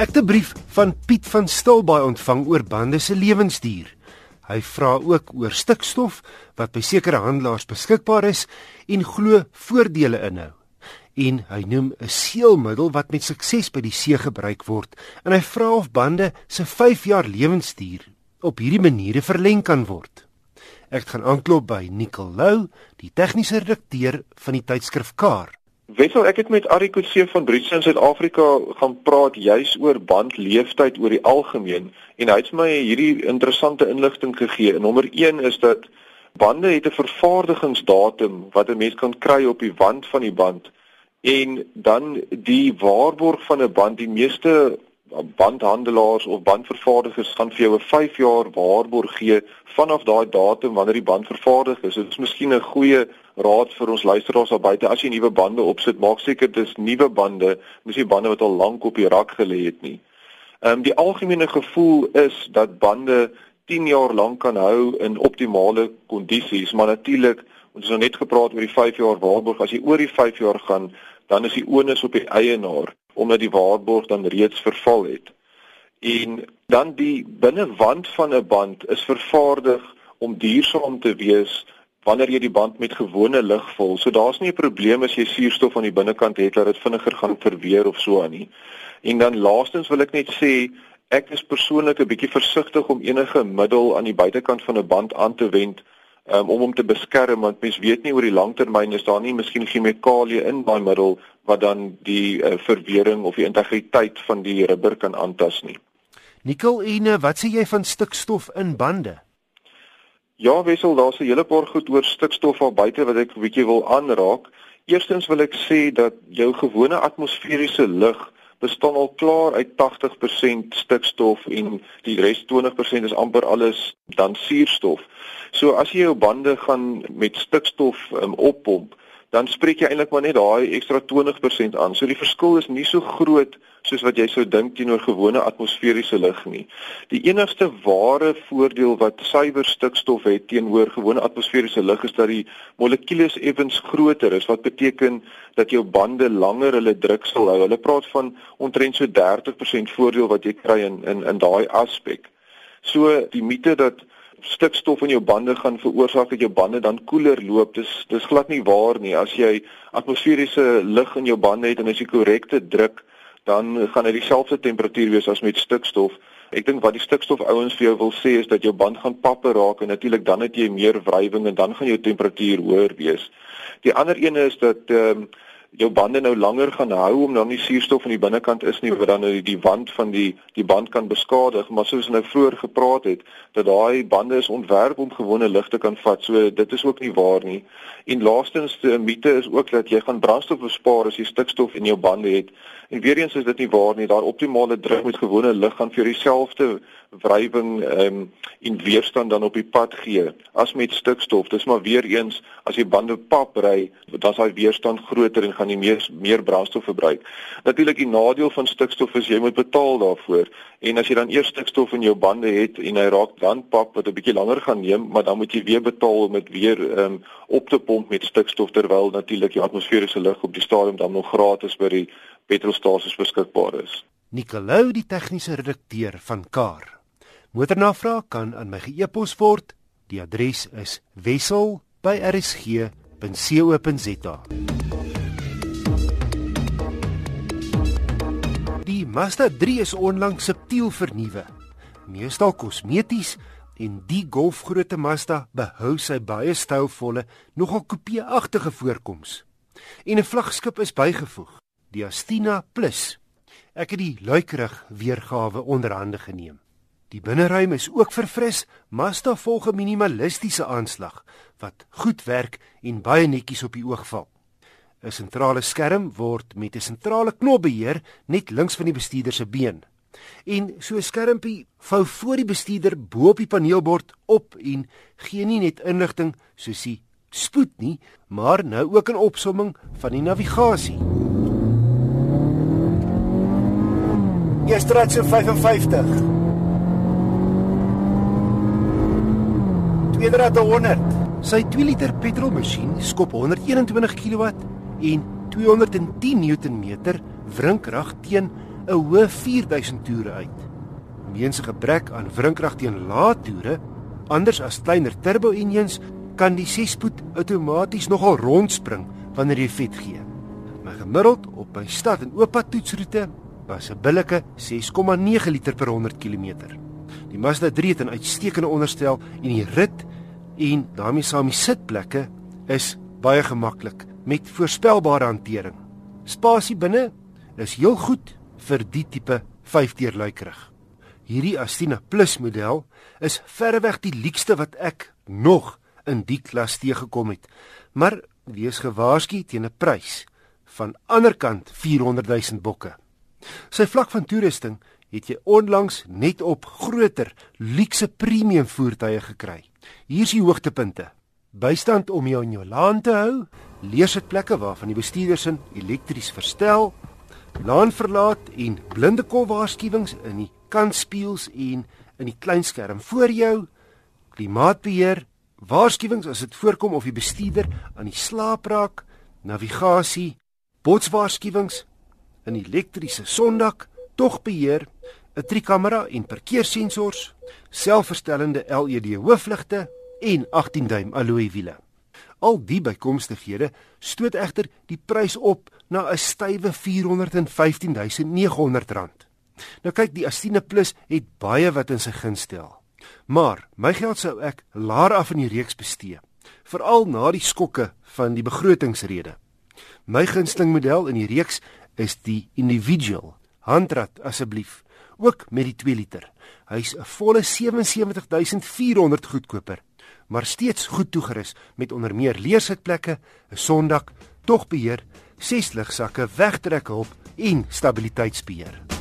Ek het 'n brief van Piet van Stilbaai ontvang oor bande se lewensduur. Hy vra ook oor stikstof wat by sekere handelaars beskikbaar is en glo voordele inhou. En hy noem 'n seelmiddel wat met sukses by die see gebruik word en hy vra of bande se 5 jaar lewensduur op hierdie maniere verleng kan word. Ek gaan aanklop by Nicol Lou, die tegniese redakteur van die tydskrif Kar. Wessel, ek het met Arie Kutse van Britse in Suid-Afrika gaan praat juis oor bandleeftyd oor die algemeen en hy het my hierdie interessante inligting gegee. Nommer 1 is dat bande het 'n vervaardigingsdatum wat 'n mens kan kry op die wand van die band en dan die waarborg van 'n band, die meeste bandhandelaars of bandvervaardigers gaan vir jou 'n 5 jaar waarborg gee vanaf daai datum wanneer die band vervaardig is. Dit is miskien 'n goeie raad vir ons luisteraars daar buite. As jy nuwe bande opsit, maak seker dis nuwe bande, nie bande wat al lank op die rak gelê het nie. Ehm um, die algemene gevoel is dat bande 10 jaar lank kan hou in optimale kondisies, maar natuurlik, ons het nou net gepraat oor die 5 jaar waarborg. As jy oor die 5 jaar gaan, dan is die onus op die eienaar omdat die waarborg dan reeds verval het. En dan die binnewand van 'n band is vervaardig om duursaam te wees wanneer jy die band met gewone lig vul. So daar's nie 'n probleem as jy suurstof aan die binnekant het dat dit vinniger gaan verweer of so aan nie. En dan laastens wil ek net sê ek is persoonlik 'n bietjie versigtig om enige middel aan die buitekant van 'n band aan te wend um, om hom te beskerm want mens weet nie oor die langtermyn is daar nie miskien chemikalieë in daai middel wat dan die uh, verwering of die integriteit van die rubber kan aantas nie. Nikkel en wat sê jy van stikstof in bande? Ja, wissel, daar's 'n hele paar goed oor stikstof al buite wat ek 'n bietjie wil aanraak. Eerstens wil ek sê dat jou gewone atmosferiese lug bestaan al klaar uit 80% stikstof en die res 20% is amper alles dan suurstof. So as jy jou bande gaan met stikstof um, oppomp, dan spreek jy eintlik maar net daai ekstra 20% aan. So die verskil is nie so groot soos wat jy sou dink teenoor gewone atmosferiese lug nie. Die enigste ware voordeel wat suiwer stikstof het teenoor gewone atmosferiese lug is dat die molekules effens groter is wat beteken dat jou bande langer hulle druk sal hou. Hulle praat van omtrent so 30% voordeel wat jy kry in in in daai aspek. So die mite dat stikstof in jou bande gaan veroorsaak dat jou bande dan koeler loop. Dis dis glad nie waar nie. As jy atmosferiese lug in jou bande het en as jy korrekte druk, dan gaan dit dieselfde temperatuur wees as met stikstof. Ek dink wat die stikstof ouens vir jou wil sê is dat jou band gaan pappe raak en natuurlik dan het jy meer wrywing en dan gaan jou temperatuur hoër wees. Die ander een is dat ehm um, jou bande nou langer gaan hou om dan nie suurstof aan die binnekant is nie wat dan nou die wand van die die band kan beskadig. Maar soos ons nou vroeër gepraat het dat daai bande is ontwerp om gewone lig te kan vat. So dit is ook nie waar nie. En laastens die mite is ook dat jy gaan brandstof bespaar as jy stikstof in jou bande het. En weer eens is dit nie waar nie. Daar optimale druk met gewone lig gaan vir dieselfde wrywing um, en weerstand dan op die pad gee as met stikstof. Dis maar weer eens as jy bande pap ry, dan is daai weerstand groter en gaan jy meer meer brandstof verbruik. Natuurlik die nadeel van stikstof is jy moet betaal daarvoor. En as jy dan eers stikstof in jou bande het en hy raak dan pap wat 'n bietjie langer gaan neem, maar dan moet jy weer betaal om dit weer um, op te pomp met stikstof terwyl natuurlik die atmosferiese lug op die stadium dan nog gratis by die petrolstasies beskikbaar is. Nicolou die tegniese redakteur van Kar. Motornavraag kan aan my ge-e-pos word. Die adres is wissel@rsg.co.za. Mazda 3 is onlangs subtiel vernuwe. Meestal kosmeties en die golfgrootte Mazda behou sy baie stylvolle, nogal kopie-agtige voorkoms. En 'n vlaggenskap is bygevoeg, die Astina Plus. Ek het die luikerig weergawe onderhande geneem. Die binneruim is ook verfris, Mazda volg 'n minimalistiese aanslag wat goed werk en baie netjies op die oog val. 'n Sentrale skerm word met 'n sentrale knop beheer net links van die bestuurder se been. En so 'n skermpie vou voor die bestuurder bo op die paneelbord op en gee nie net inligting soos die spoed nie, maar nou ook 'n opsomming van die navigasie. Eerstraat so 55 eerder as 100. Sy 2 liter petrolmasjien skop 121 kW en 210 Nm wrinkrag teen 'n hoë 4000 toere uit. Weens 'n gebrek aan wrinkrag teen lae toere, anders as kleiner turbo engines, kan die 6-spoed outomaties nogal rondspring wanneer jy vet gee. My gemiddeld op my stad en ooppad toetsroete was 'n billike 6,9 liter per 100 km. Die Mazda 3 het 'n uitstekende onderstel en die rit en daarmee saam die sitplekke is baie gemaklik met voorspelbare hantering. Spasie binne is heel goed vir die tipe 5-deur luikerig. Hierdie Astina Plus model is verreweg die leukste wat ek nog in die klas teëgekom het. Maar wees gewaarsku teen 'n prys van anderkant 400 000 bokke. Sy vlak van toerusting het jy onlangs net op groter, luukse premium voertuie gekry. Hier is die hoogtepunte. Bystand om jou in jou laan te hou, leersitplekke waarvan die bestuurdersin elektries verstel, laanverlaat en blinde kol waarskuwings in die kantspieëls en in die kleinskerm voor jou, klimaatbeheer, waarskuwings as dit voorkom of die bestuurder aan die slaap raak, navigasie, botswaarskuwings in elektriese sondak, togbeheer, 'n driekamera en parkeersensors, selfverstellende LED hoofligte en 18 duim alloy wiele. Al die bykomstighede stoot egter die prys op na 'n stywe 415900 rand. Nou kyk, die Astina Plus het baie wat in sy guns stel. Maar my geld sou ek laer af in die reeks bestee, veral na die skokke van die begrotingsrede. My gunsteling model in die reeks is die Individual. Handrat asseblief, ook met die 2 liter. Hy's 'n volle 77400 goedkoper maar steeds goed toegerus met onder meer leersitplekke, 'n sondak, togbeheer, ses ligsakke, wegtrekhulp en stabiliteitsbeheer.